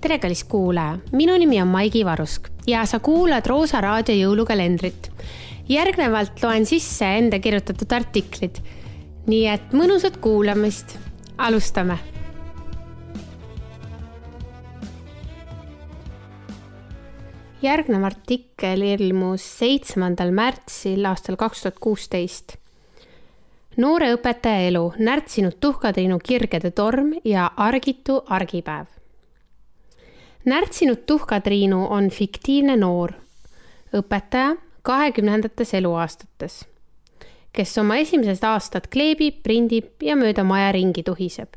tere, kallis kuulaja, minu nimi on Maigi Varusk ja sa kuulad Roosa raadio jõulukalendrit. järgnevalt loen sisse enda kirjutatud artiklid. nii et mõnusat kuulamist, alustame. järgnev artikkel ilmus seitsmendal märtsil aastal kaks tuhat kuusteist noore õpetaja elu, närtsinud tuhkatriinu kirgede torm ja argitu argipäev närtsinud tuhkatriinu on fiktiivne noor õpetaja kahekümnendates eluaastates, kes oma esimesed aastad kleebib, prindib ja mööda maja ringi tuhiseb.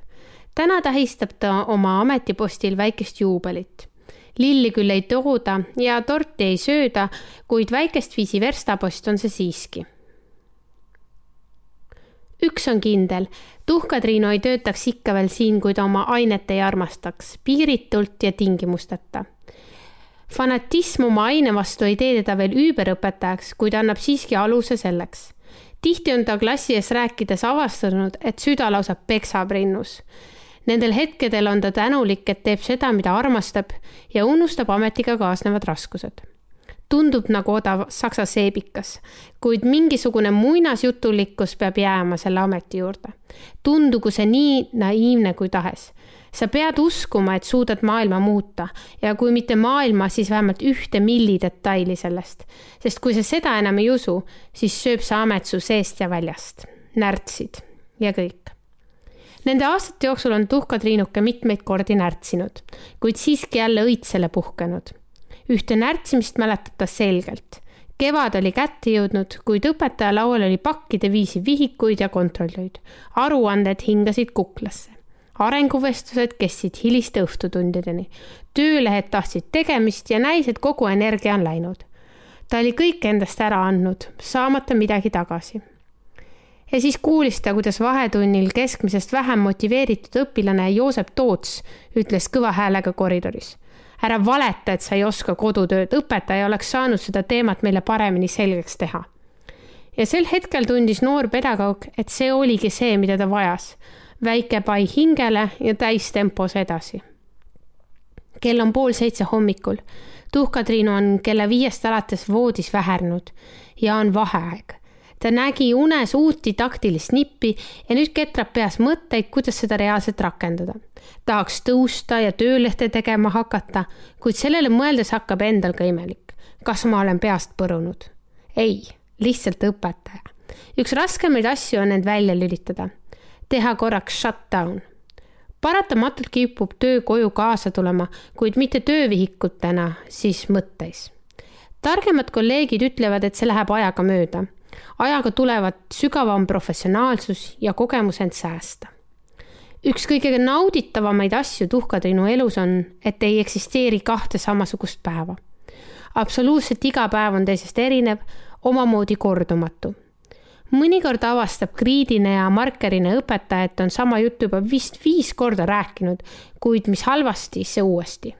täna tähistab ta oma ametipostil väikest juubelit. lilli küll ei tooda ja torti ei sööda, kuid väikest viisi verstapost on see siiski üks on kindel, tuhkatriinu ei töötaks ikka veel siin, kui ta oma ainet ei armastaks, piiritult ja tingimusteta. fanatism oma aine vastu ei tee teda veel üüberõpetajaks, kuid annab siiski aluse selleks. tihti on ta klassi ees rääkides avastanud, et süda lausa peksab rinnus. Nendel hetkedel on ta tänulik, et teeb seda, mida armastab ja unustab ametiga kaasnevad raskused tundub nagu odav saksa seebikas, kuid mingisugune muinasjutulikkus peab jääma selle ameti juurde. tundugu see nii naiivne kui tahes. sa pead uskuma, et suudad maailma muuta ja kui mitte maailma, siis vähemalt ühte millidetaili sellest. sest kui sa seda enam ei usu, siis sööb see amet su seest ja väljast. närtsid ja kõik. Nende aastate jooksul on tuhkatriinuke mitmeid kordi närtsinud, kuid siiski jälle õitsele puhkenud ühte närtsimist mäletab ta selgelt. kevad oli kätte jõudnud, kuid õpetaja laual oli pakkide viisi vihikuid ja kontrolluid. aruanded hingasid kuklasse. arenguvestlused kestsid hiliste õhtutundideni. töölehed tahtsid tegemist ja näis, et kogu energia on läinud. ta oli kõik endast ära andnud, saamata midagi tagasi ja siis kuulis ta, kuidas vahetunnil keskmisest vähem motiveeritud õpilane Joosep Toots ütles kõva häälega koridoris ära valeta, et sa ei oska kodutööd, õpetaja oleks saanud seda teemat meile paremini selgeks teha. ja sel hetkel tundis noor pedagoog, et see oligi see, mida ta vajas. väike pai hingele ja täistempos edasi. kell on pool seitse hommikul. tuhkatriinu on kella viiest alates voodis vähernud ja on vaheaeg ta nägi unes uut didaktilist nippi ja nüüd ketrab peas mõtteid, kuidas seda reaalselt rakendada. tahaks tõusta ja töölehte tegema hakata, kuid sellele mõeldes hakkab endal ka imelik. kas ma olen peast põrunud? ei, lihtsalt õpetaja. üks raskemaid asju on end välja lülitada, teha korraks shutdown paratamatult kipub töö koju kaasa tulema, kuid mitte töövihikutena, siis mõtteis. targemad kolleegid ütlevad, et see läheb ajaga mööda ajaga tulevad sügavam professionaalsus ja kogemus end säästa. üks kõige nauditavamaid asju tuhkatriinu elus on, et ei eksisteeri kahte samasugust päeva. absoluutselt iga päev on teisest erinev, omamoodi kordumatu. mõnikord avastab kriidine ja markerine õpetaja, et on sama juttu juba vist viis korda rääkinud, kuid mis halvasti, see uuesti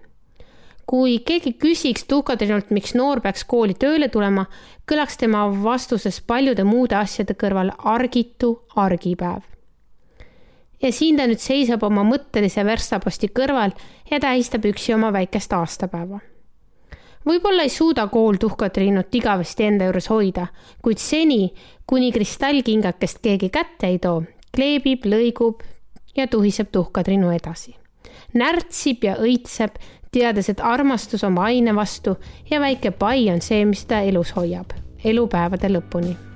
kui keegi küsiks tuhkatriinult, miks noor peaks kooli tööle tulema, kõlaks tema vastuses paljude muude asjade kõrval argitu argipäev. ja siin ta nüüd seisab oma mõttelise verstaposti kõrval ja tähistab üksi oma väikest aastapäeva. võib-olla ei suuda kool tuhkatriinut igavesti enda juures hoida, kuid seni, kuni kristallkingakest keegi kätte ei too, kleebib, lõigub ja tuhiseb tuhkatriinu edasi närtsib ja õitseb, teades, et armastus oma aine vastu ja väike pai on see, mis ta elus hoiab, elupäevade lõpuni